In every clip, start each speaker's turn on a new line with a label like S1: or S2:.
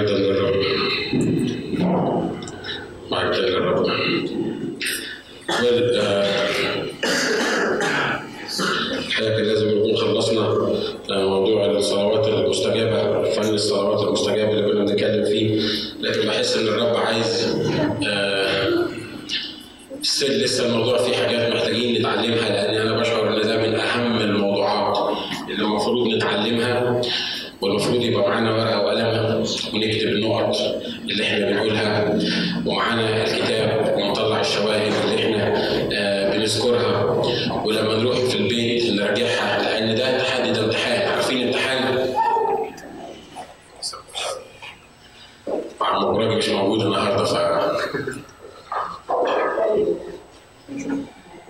S1: مجدا للرب آه، الحقيقة كان لازم نكون خلصنا آه، موضوع الصلوات المستجابة فن الصلوات المستجابة اللي كنا بنتكلم فيه لكن بحس إن الرب عايز آه، ستيل لسه الموضوع فيه حاجات محتاجين نتعلمها لأن أنا بشعر ان ده من اهم الموضوعات اللي المفروض نتعلمها والمفروض يبقى معانا ورقه ونكتب النقط اللي إحنا بنقولها. ومعانا الكتاب ونطلع الشواهد اللي إحنا آه بنذكرها. ولما نروح في البيت نراجعها لأن ده تحدي ده امتحان عارفين امتحان عم راجل مش موجود النهارده ف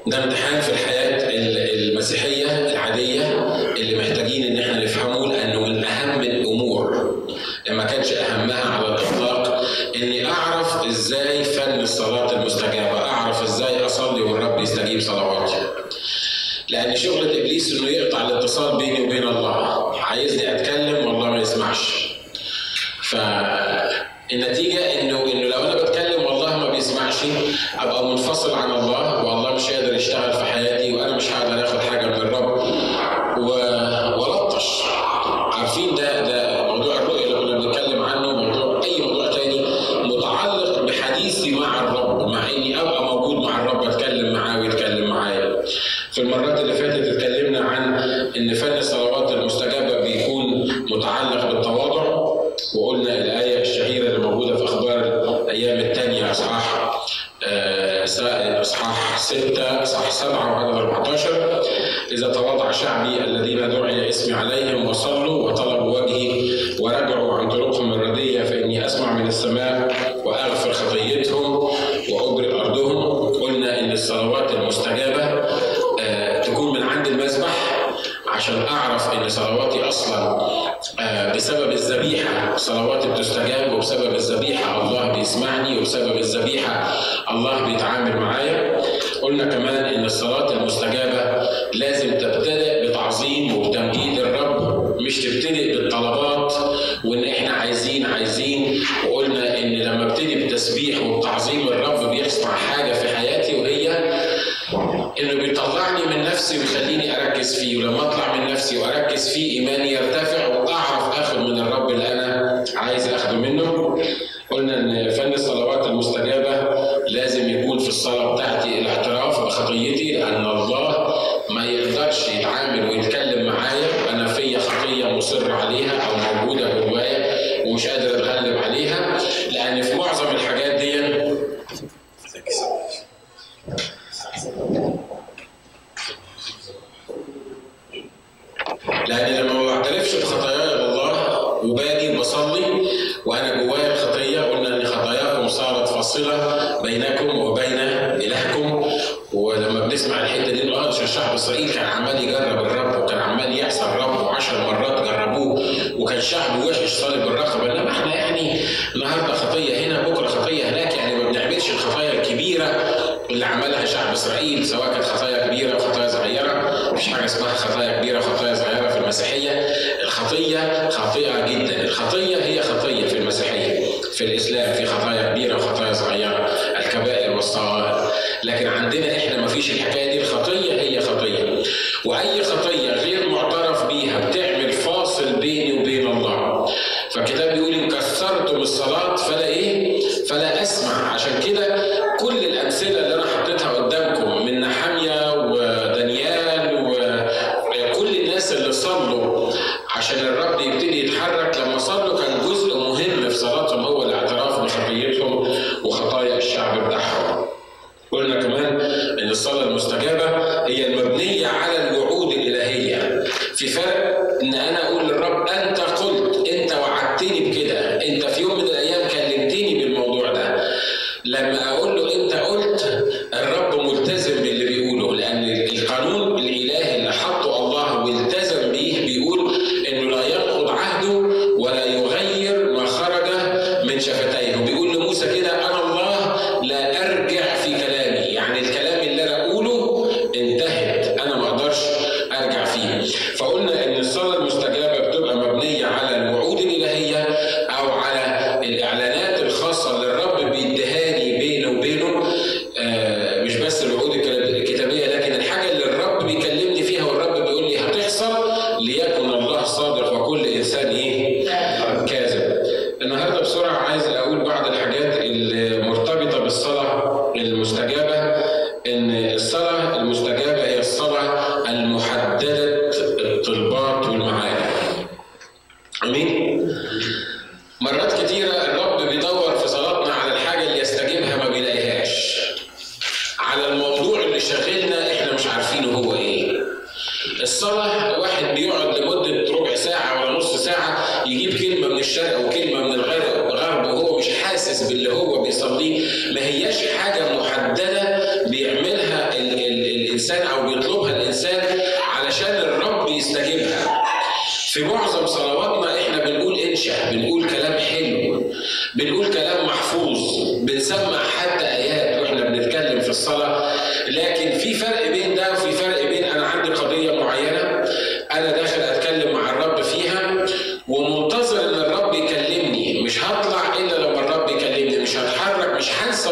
S1: ده امتحان في الحياة المسيحية العادية اللي محتاجين إن إحنا نفهمه لأنه من أهم الأمور ما كانش أهمها على الإطلاق إني أعرف إزاي فن الصلاة المستجابة، أعرف إزاي أصلي والرب يستجيب صلواتي. لأن شغلة إبليس إنه يقطع الاتصال بيني وبين الله، عايزني أتكلم والله ما يسمعش. فالنتيجة إنه إنه لو أنا بتكلم والله ما بيسمعش أبقى منفصل عن الله والله مش قادر يشتغل في حياتي وأنا مش هقدر آخد حاجة من الرب و... ولطش عارفين ده ده موضوع الرؤية اللي كنا بنتكلم عنه موضوع أي موضوع تاني متعلق بحديثي مع الرب مع إني أبقى موجود مع الرب أتكلم معاه ويتكلم معايا في المرات اللي فاتت اتكلمنا عن إن فن الصلوات المستجابة بيكون متعلق بالتواضع وقلنا الآية الشهيرة اللي موجودة في أخبار الأيام الثانية أصحاح آه، أصحاح ستة أصحاح سبعة وعدد 14 إذا تواضع شعبي الذين دعي اسمي عليهم وصلوا وطلبوا وجهي ورجعوا عن طرقهم الردية فإني أسمع من السماء وأغفر خطيتهم وأبرئ أرضهم. قلنا إن الصلوات المستجابة عشان أعرف إن صلواتي أصلا آه، بسبب الذبيحة. صلواتي بتستجاب وبسبب الذبيحة الله بيسمعني وبسبب الذبيحة الله بيتعامل معايا. قلنا كمان إن الصلاة المستجابة لازم تبتدئ بتعظيم وبتمجيد الرب مش تبتدئ بالطلبات وإن إحنا عايزين عايزين. وقلنا إن لما أبتدي بالتسبيح وبتعظيم الرب بيصنع حاجة في حياتي وهي إنه بيطلعني من نفسي ويخليني أركز فيه ولما أطلع من نفسي وأركز فيه إيماني يرتفع وأعرف اخد من الرب اللي أنا عايز أخده منه. قلنا إن فن الصلوات المستجابة لازم يكون في الصلاة بتاعتي الاعتراف بخطيتي لأن الله ما يقدرش يتعامل ويتكلم معايا أنا فيا خطية مصر عليها أو موجودة جوايا ومش قادر أتغلب عليها لأن في معظم الحاجات دي لأن لما ما بعترفش بخطاياي لله وباجي وبصلي وأنا جوايا الخطيه قلنا ان خطاياكم فاصله بينكم وبين إلهكم. ولما بنسمع الحتة دي آه عشان شعب اسرائيل كان عمال يجرب الرب وكان عمال يعصى الرب وعشر مرات جربوه وكان شعب وحش صالب الرقبة. إنما إحنا يعني النهارده خطية هنا بكرة خطية هناك. يعني ما بنعملش الخطايا الكبيرة اللي عملها شعب إسرائيل سواء كانت خطايا كبيرة وخطايا صغيرة مفيش حاجة اسمها خطايا كبيرة وخطايا صغيرة في المسيحية. الخطية خاطئه جدا. الخطية هي خطية في المسيحية. في الإسلام في خطايا كبيرة وخطايا صغيرة. الكبائر والصغائر. لكن عندنا إحنا مفيش الحكاية دي. الخطية هي خطية. وأي خطية غير معترف بيها بتعمل فاصل بيني وبين الله. فالكتاب بيقول إن كسرتم الصلاه فلا إيه؟ فلا أسمع. عشان كده كل الأمثلة اللي أنا حطيتها قدامكم من نحامية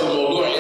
S1: الموضوع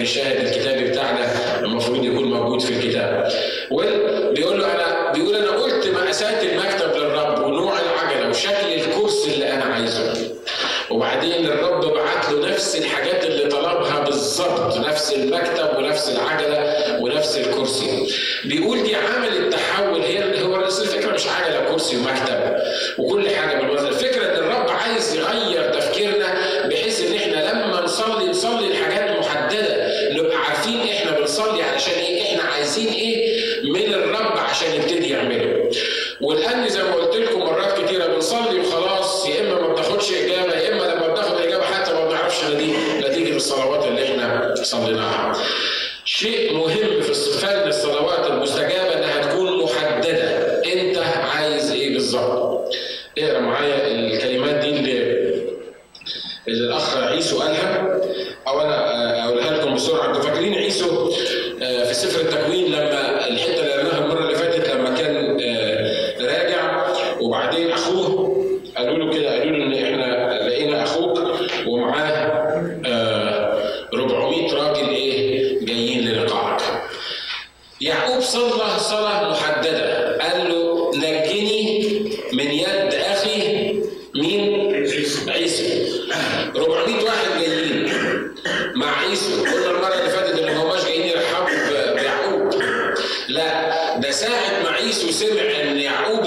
S1: لأن الشاهد الكتابي بتاعنا المفروض يكون موجود في الكتاب. وبيقول له أنا بيقول أنا قلت مقاسات المكتب للرب ونوع العجلة وشكل الكرسي اللي أنا عايزه. وبعدين الرب بعت له نفس الحاجات اللي طلبها بالظبط نفس المكتب ونفس العجلة ونفس الكرسي. بيقول دي عملت تحول هي هو نفس الفكرة مش عجلة كرسي ومكتب. وكل يعقوب صلى صلاة محددة قال له نجني من يد أخي مين؟ عيسو 400 واحد جايين مع عيسو كل المرة اللي فاتت إن هماش جايين يرحبوا بيعقوب. لا ده ساعة ما عيسو سمع إن يعقوب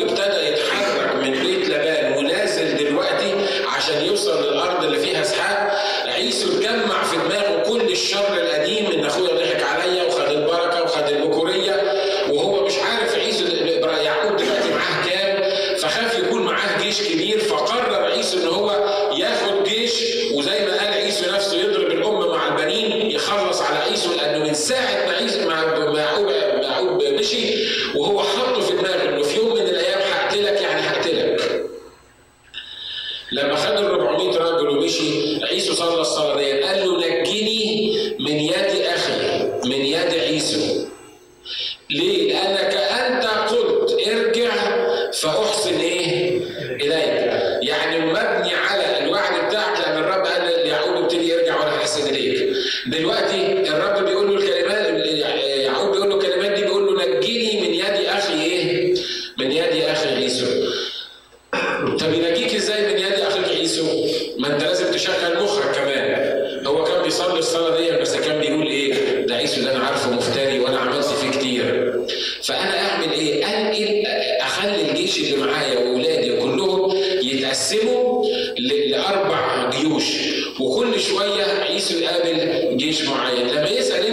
S1: الجيش اللي معايا واولادي كلهم يتقسموا لأربع جيوش وكل شوية عيسو يقابل جيش معين. لما يسأل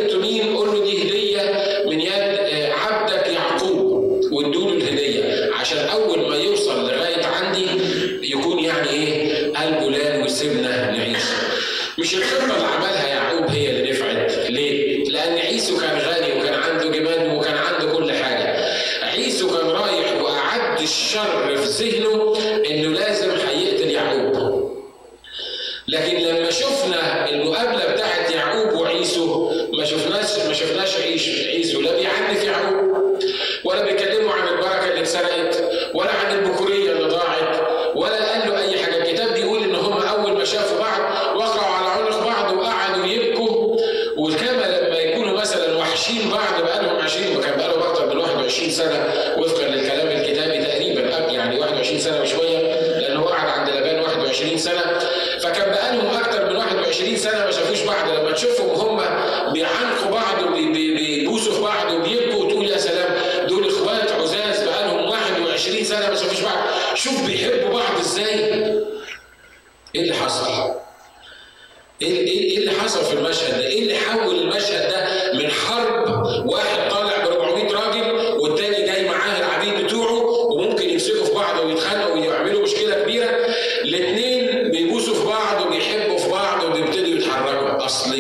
S1: أصل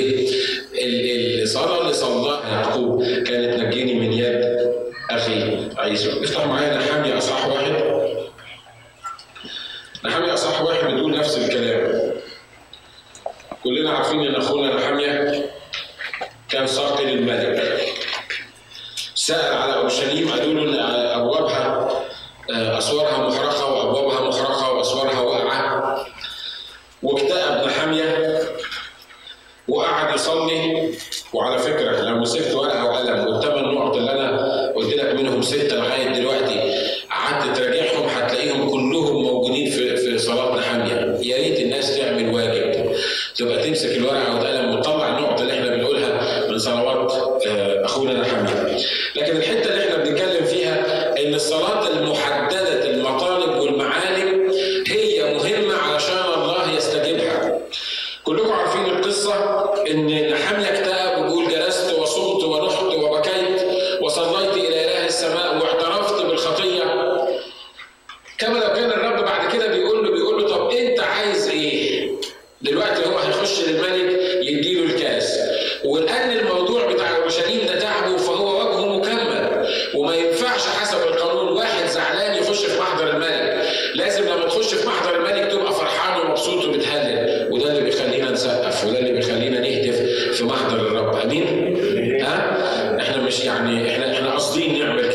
S1: الصلاة اللي صلاها يعقوب كانت نجيني من يد أخي عيسو افتح معايا يعني إحنا إحنا قاصدين نعمل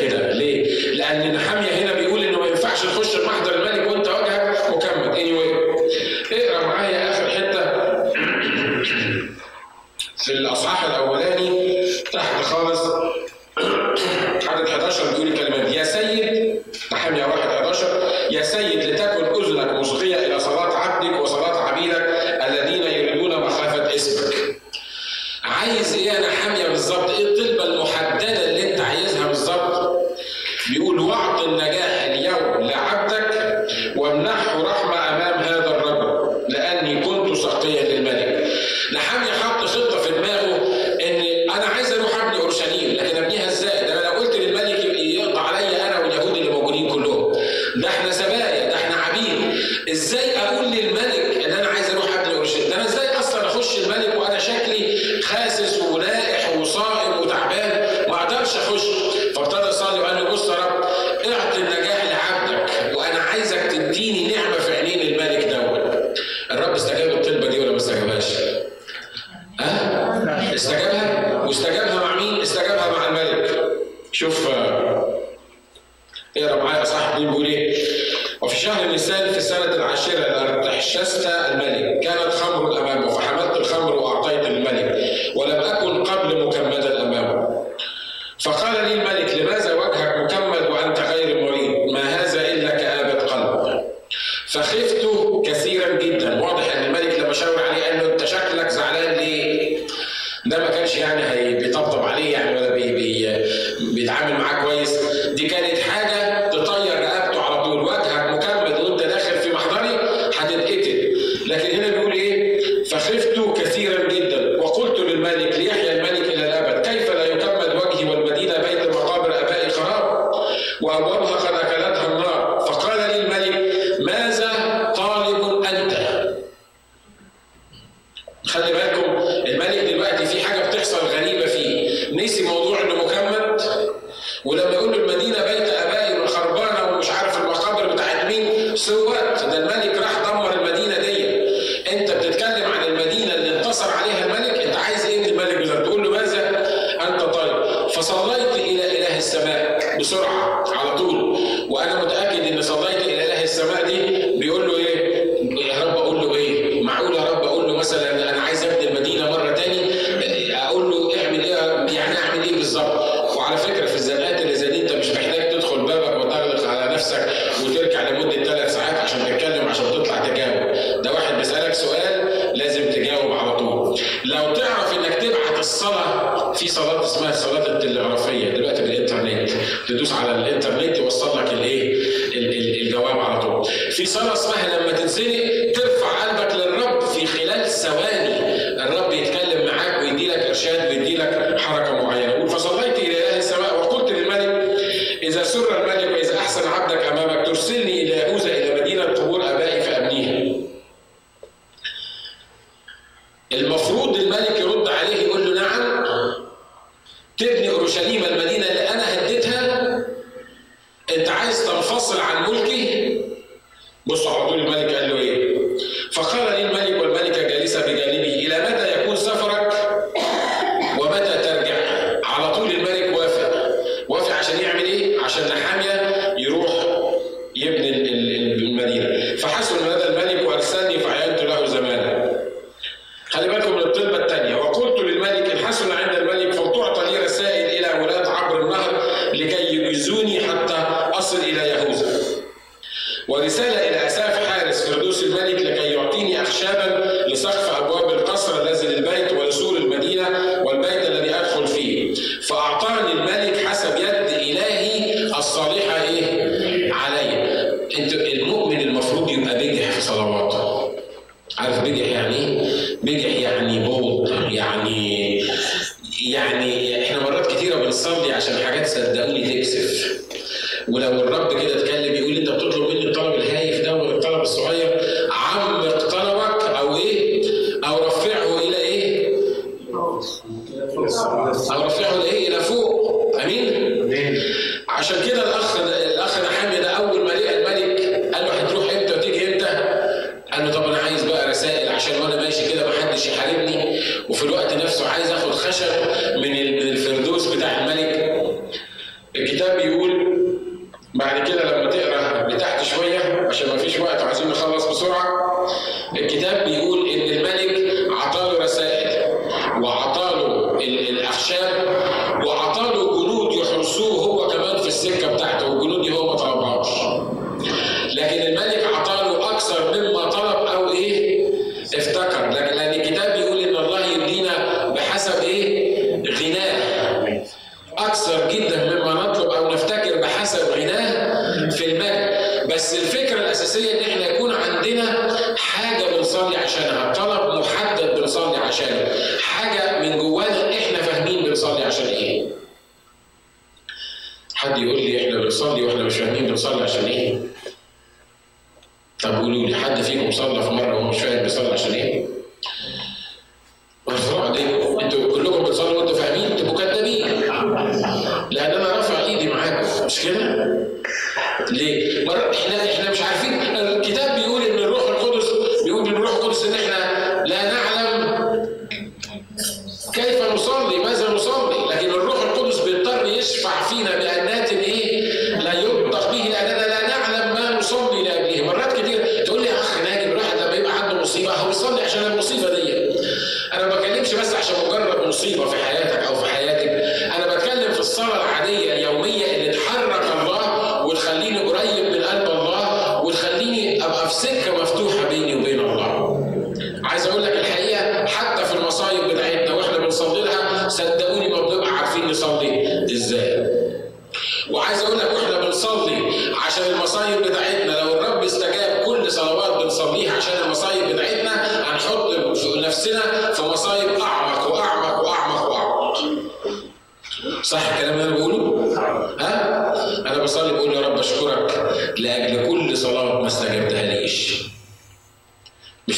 S1: Vergeeft allí عشان كده الاخ الأخ نحامي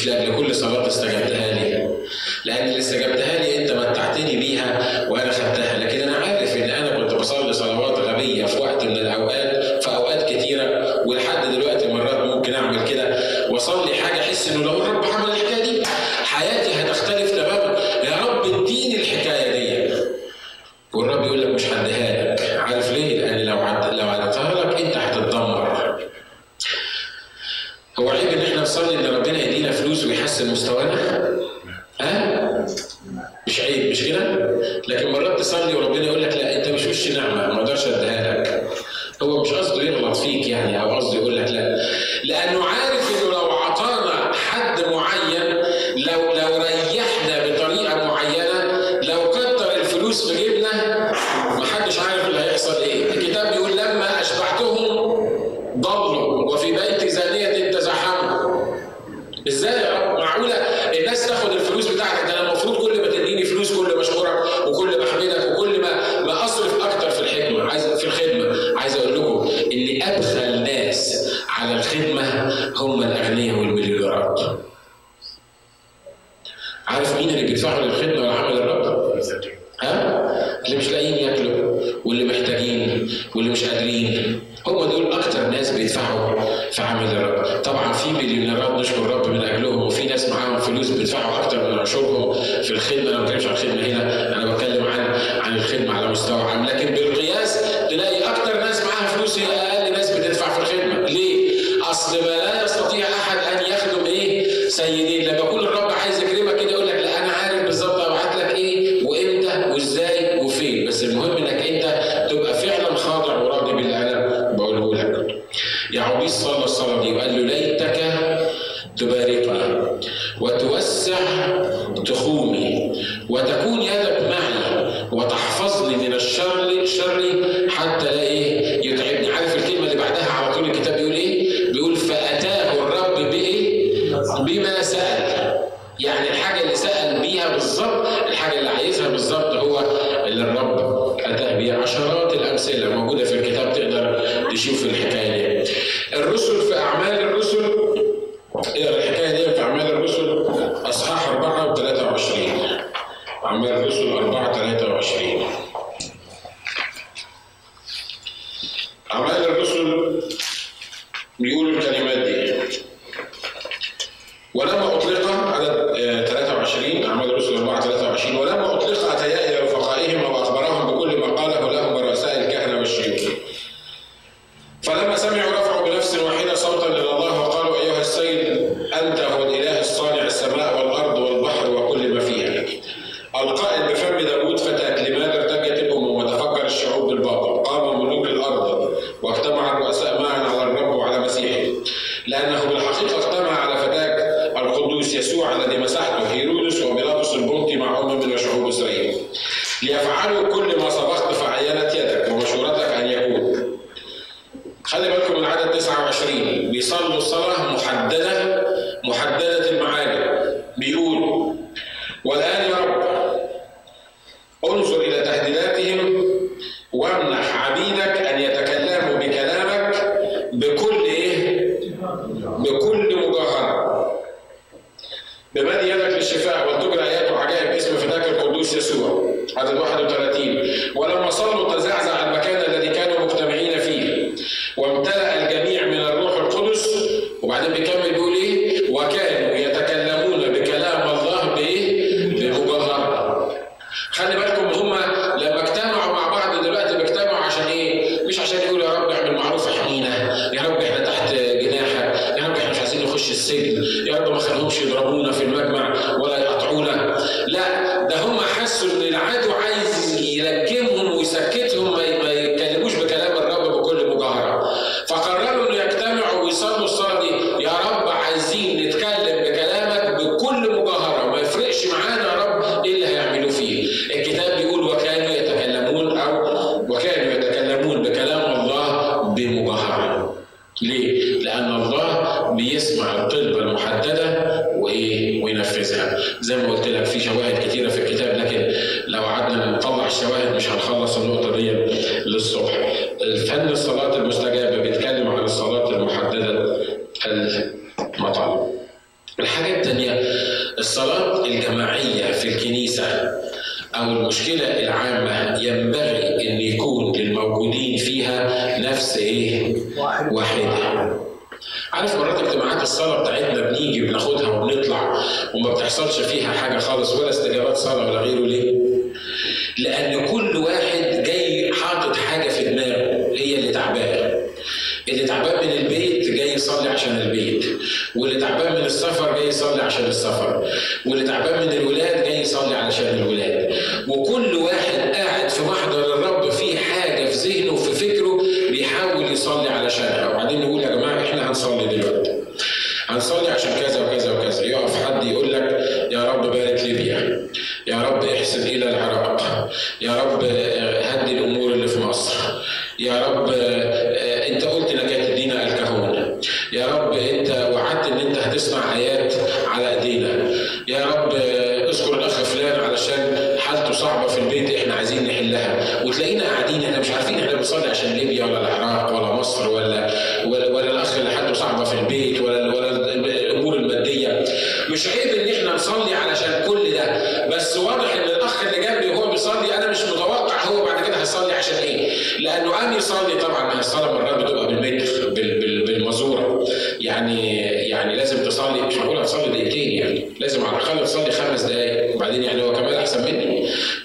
S1: Shall فلوس في جيبنا ومحدش عارف اللي هيحصل إيه. الكتاب 九十年代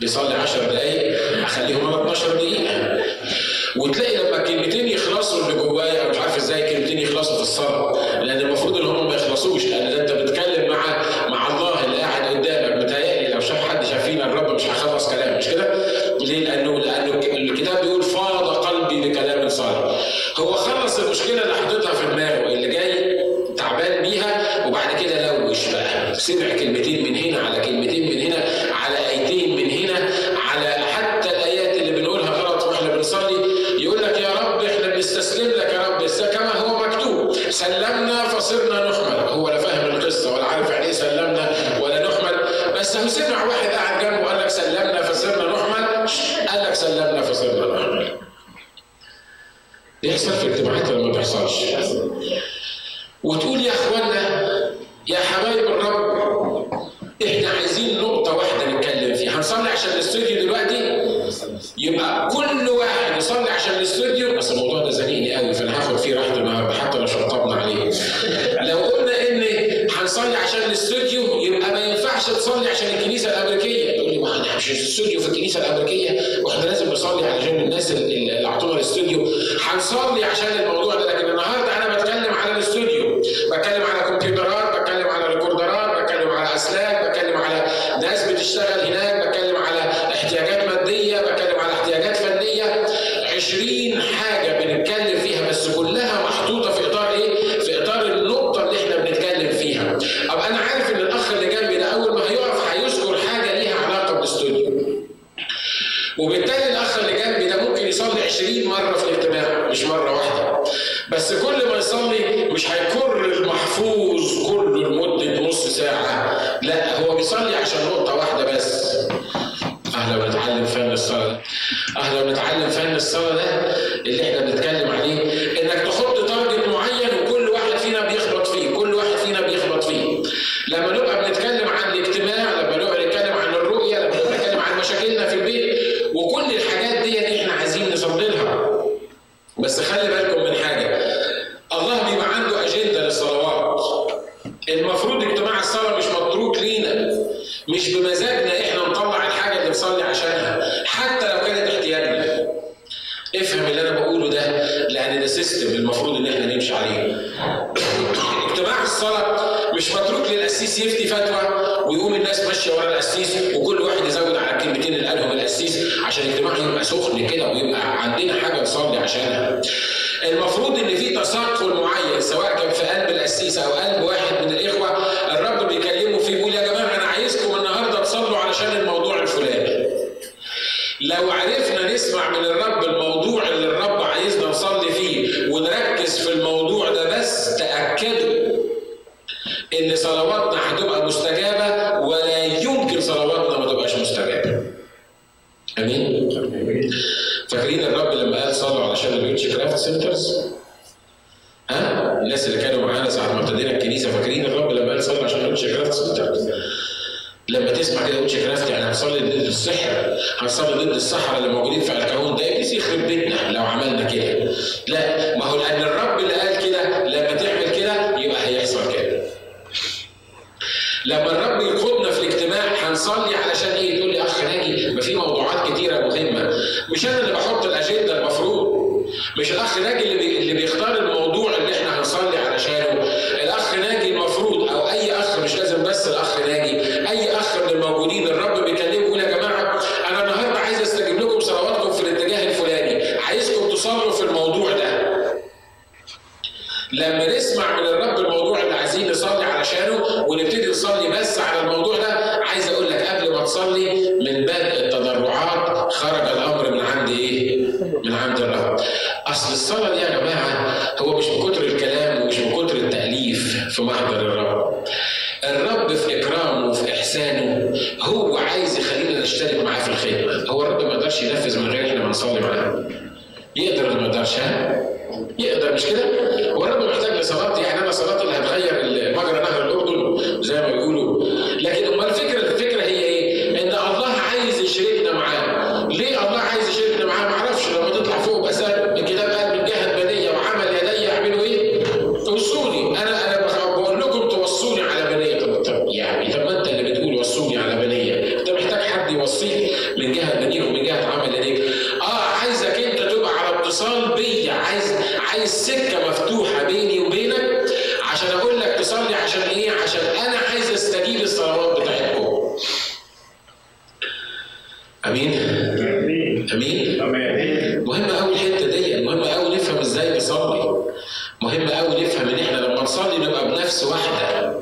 S1: لصالح 10 ملايين سلمنا فصرنا نخمل. هو لا فاهم القصة ولا عارف يعني إيه سلمنا ولا نخمل. بس لو سمع واحد قاعد جنبه وقال لك سلمنا فصرنا نخمل قال لك سلمنا فصرنا نخمل. يحصل في اجتماعات ولا ما بيحصلش؟ اللي بحط الأجندة المفروض. مش الأخ ناجي اللي اللي بيختار الموضوع اللي إحنا هنصلي علشانه. الأخ ناجي المفروض أو أي أخ مش لازم بس الأخ ناجي. لما بصلي بنفس واحدة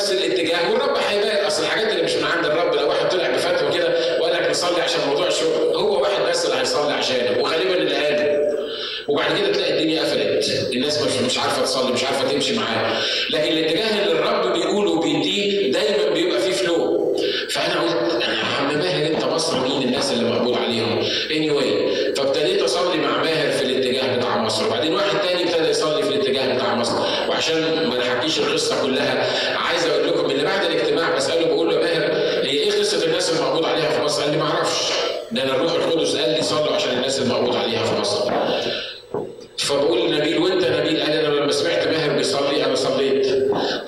S1: نفس الاتجاه والرب هيبان. أصل الحاجات اللي مش من عند الرب لو واحد طلع بفتوى كده وقال لك نصلي عشان موضوع الشغل هو واحد بس اللي هيصلي عشانه وغالبا اللي قاله. وبعد كده تلاقي الدنيا قفلت. الناس مش مش عارفة تصلي مش عارفة تمشي معاه. لكن الاتجاه اللي الرب بيقوله وبيديه دايما بيبقى فيه فلو فأنا قلت أنا يا عم ماهر أنت مصر مين الناس اللي مقبول عليهم؟ اني anyway فابتديت أصلي مع ماهر في الاتجاه بتاع مصر. وبعدين واحد تاني ابتدى يصلي في الاتجاه بتاع مصر. وعشان ما نحكيش القصة كلها عايز أقول لكم إن بعد الاجتماع بسأله بقول له ماهر هي إيه قصة الناس اللي مقبوض عليها في مصر؟ قال لي ما أعرفش. ده أنا الروح القدس قال لي صلوا عشان الناس اللي مقبوض عليها في مصر. فبقول لنبيل وانت نبيل قال أنا لما سمعت ماهر بيصلي أنا صليت.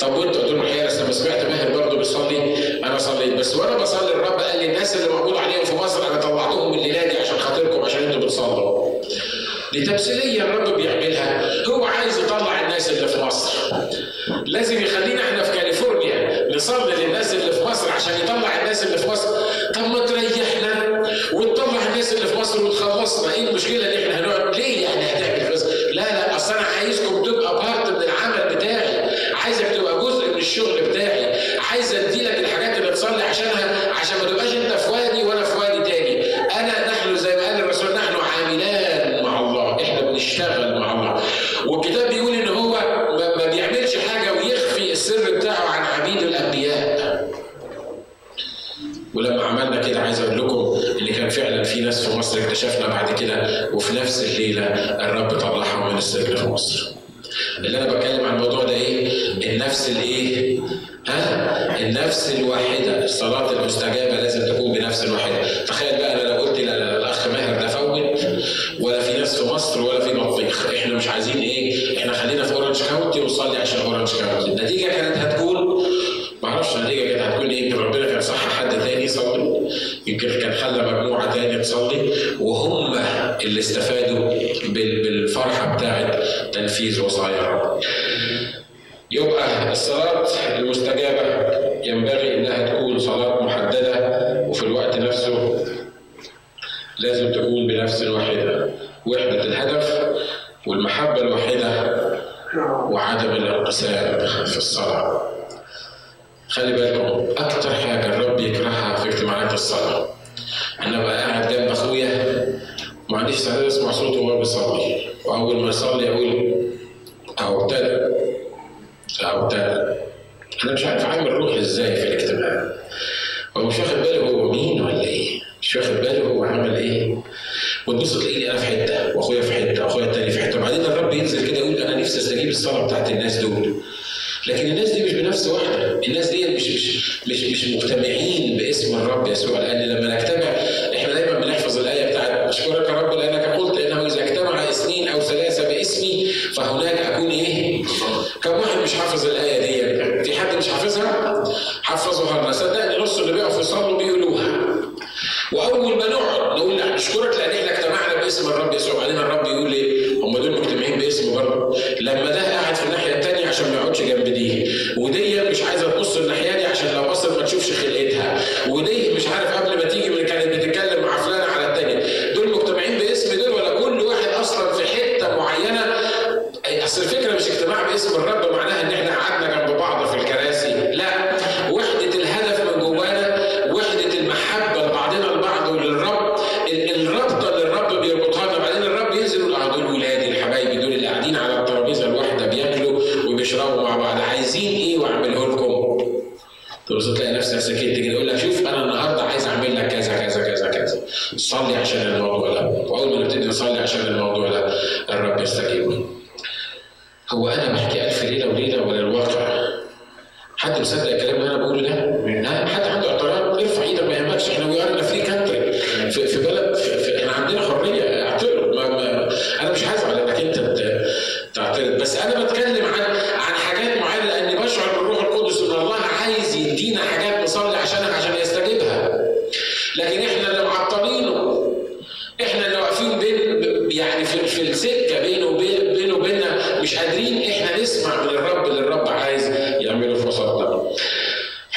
S1: طب وأنت؟ قلت له الحقيقة لما سمعت ماهر برضه بيصلي أنا صليت. بس وأنا بصلي الرب قال لي الناس اللي مقبوض عليهم في مصر أنا طلعتهم الليلة دي عشان خاطركم عشان أنتوا بتصلوا. دي تمثيليه الرب بيعملها هو عايز يطلع الناس اللي في مصر. لازم يخلينا إحنا في كاليفورنيا. نصلي للناس اللي في مصر عشان يطلع الناس اللي في مصر. طب ما تريحنا وتطلع الناس اللي في مصر وتخلصنا إيه المشكلة ان إحنا هنقعد؟ ليه يعني هتعمل بس لا لا اصل أنا عايزكم تبقى بارت من العمل بتاعي. عايزك تبقى جزء من الشغل بتاعي. عايز اديلك الحاجات اللي تصلي عشانها عشان ما تبقاش انت في وادي وأنا في وادي تاني انا نحن زي ما قال الرسول نحن عاملان مع الله إحنا بنشتغل مع الله والكتاب بيقول ان هو ما بيعملش حاجة ويخفي السر بتاعه عن عبيد الانبياء ولما عملنا كده عايز أقول لكم إن كان فعلا في ناس في مصر اكتشفنا بعد كده وفي نفس الليلة الرب طلعهم من السجن في مصر. اللي أنا بتكلم عن الموضوع ده إيه؟ النفس الإيه؟ ها؟ النفس الواحده، الصلاة المستجابة لازم تكون بنفس واحدة. تخيل بقى أنا لو قلت لا لا الأخ ماهر ده فوت ولا في ناس في مصر ولا في بطيخ، إحنا مش عايزين إيه؟ إحنا خلينا في اورنج كاونتي ونصلي عشان اورنج كاونتي. النتيجة كانت هتكون أعرفش النتيجه كانت هتكون إيه يمكن ربنا كان صح حد تاني يصلي يمكن كان خلى مجموعة تاني تصلي وهم اللي استفادوا بالفرحة بتاعه تنفيذ وصايا. يبقى الصلاة المستجابة ينبغي إنها تكون صلاة محددة وفي الوقت نفسه لازم تكون بنفس واحدة وحدة الهدف والمحبة الواحدة وعدم الانقسام في الصلاة خلي بالكم أكتر حاجة الرب يكرهها في اجتماعات الصلاة. أنا ابقى قاعد جنب أخويا ما عنديش استعداد أسمع صوته وهو بيصلي. وأول ما يصلي أقول أهو ابتدى أهو ابتدى. أنا مش عارف أعمل روح إزاي في الاجتماع. هو مش واخد باله هو مين ولا إيه؟ مش واخد باله هو عمل إيه؟ وتبص تلاقيني أنا في حتة وأخويا في حتة وأخويا التاني في حتة. وبعدين الرب ينزل كده يقول أنا نفسي أستجيب الصلاه بتاعت الناس دول. لكن الناس دي مش بنفس واحدة، الناس دي مش مش مش مش مجتمعين باسم الرب يسوع. لأن لما نجتمع إحنا دايما بنحفظ الآية بتاعت أشكرك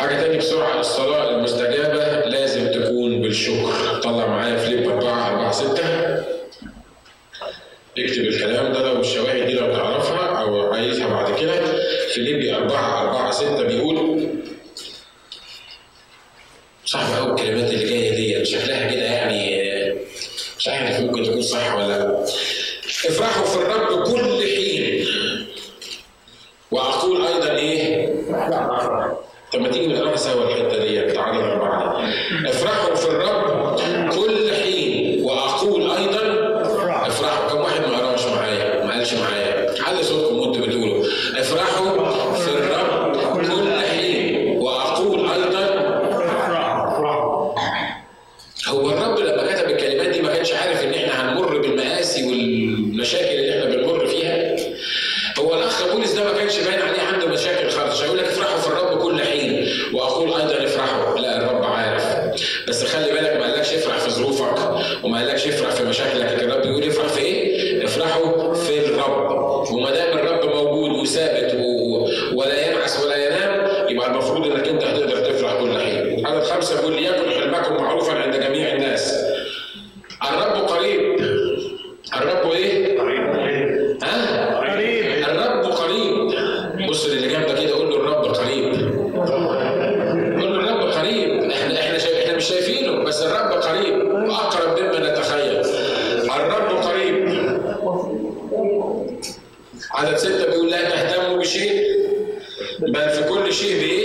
S1: حاجة تانية بسرعة الصلاة المستجابة لازم تكون بالشكر. طلع معايا فليب 4 4 6 مش شايفينه بس الرب قريب وأقرب مما نتخيل الرب قريب عدد ستة بيقول لا تهتموا بشيء بل في كل شيء بإيه؟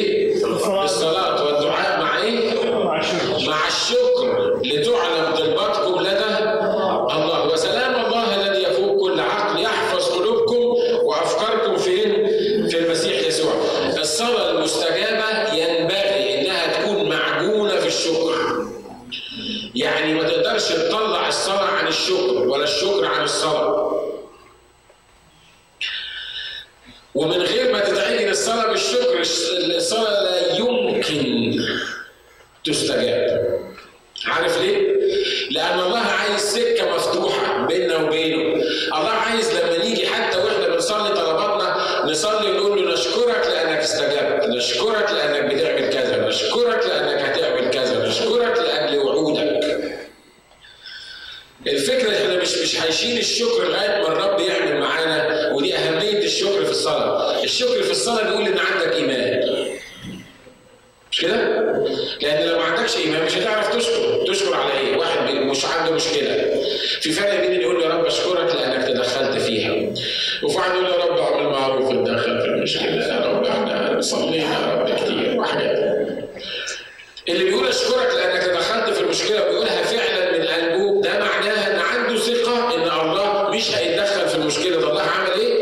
S1: مش هيتدخل في المشكلة ده الله عمل إيه؟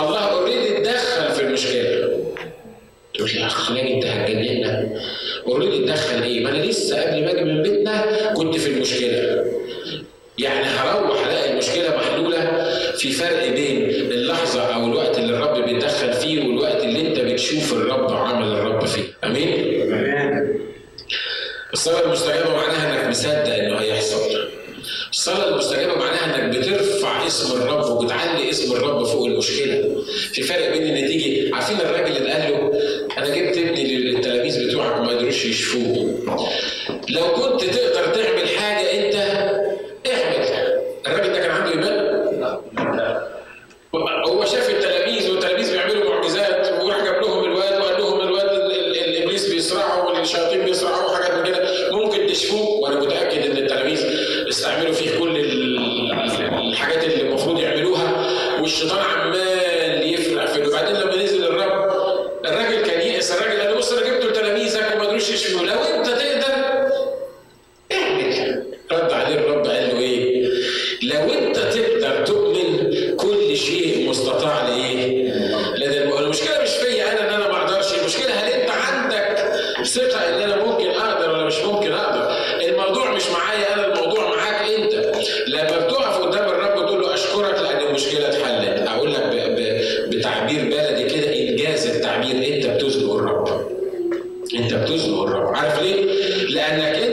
S1: الله already اتدخل في المشكلة. تقول لي يا اخ خلاني انت هتجننا already اتدخل إيه؟ ما أنا لسه قبل ما أجي من بيتنا كنت في المشكلة. يعني هروح ألاقي المشكلة محلولة في فرق بين اللحظة أو الوقت اللي الرب بيتدخل فيه والوقت اللي أنت بتشوف الرب عمل انت بتزنق الرب. انت بتزنق الرب. عارف ليه؟ لأنك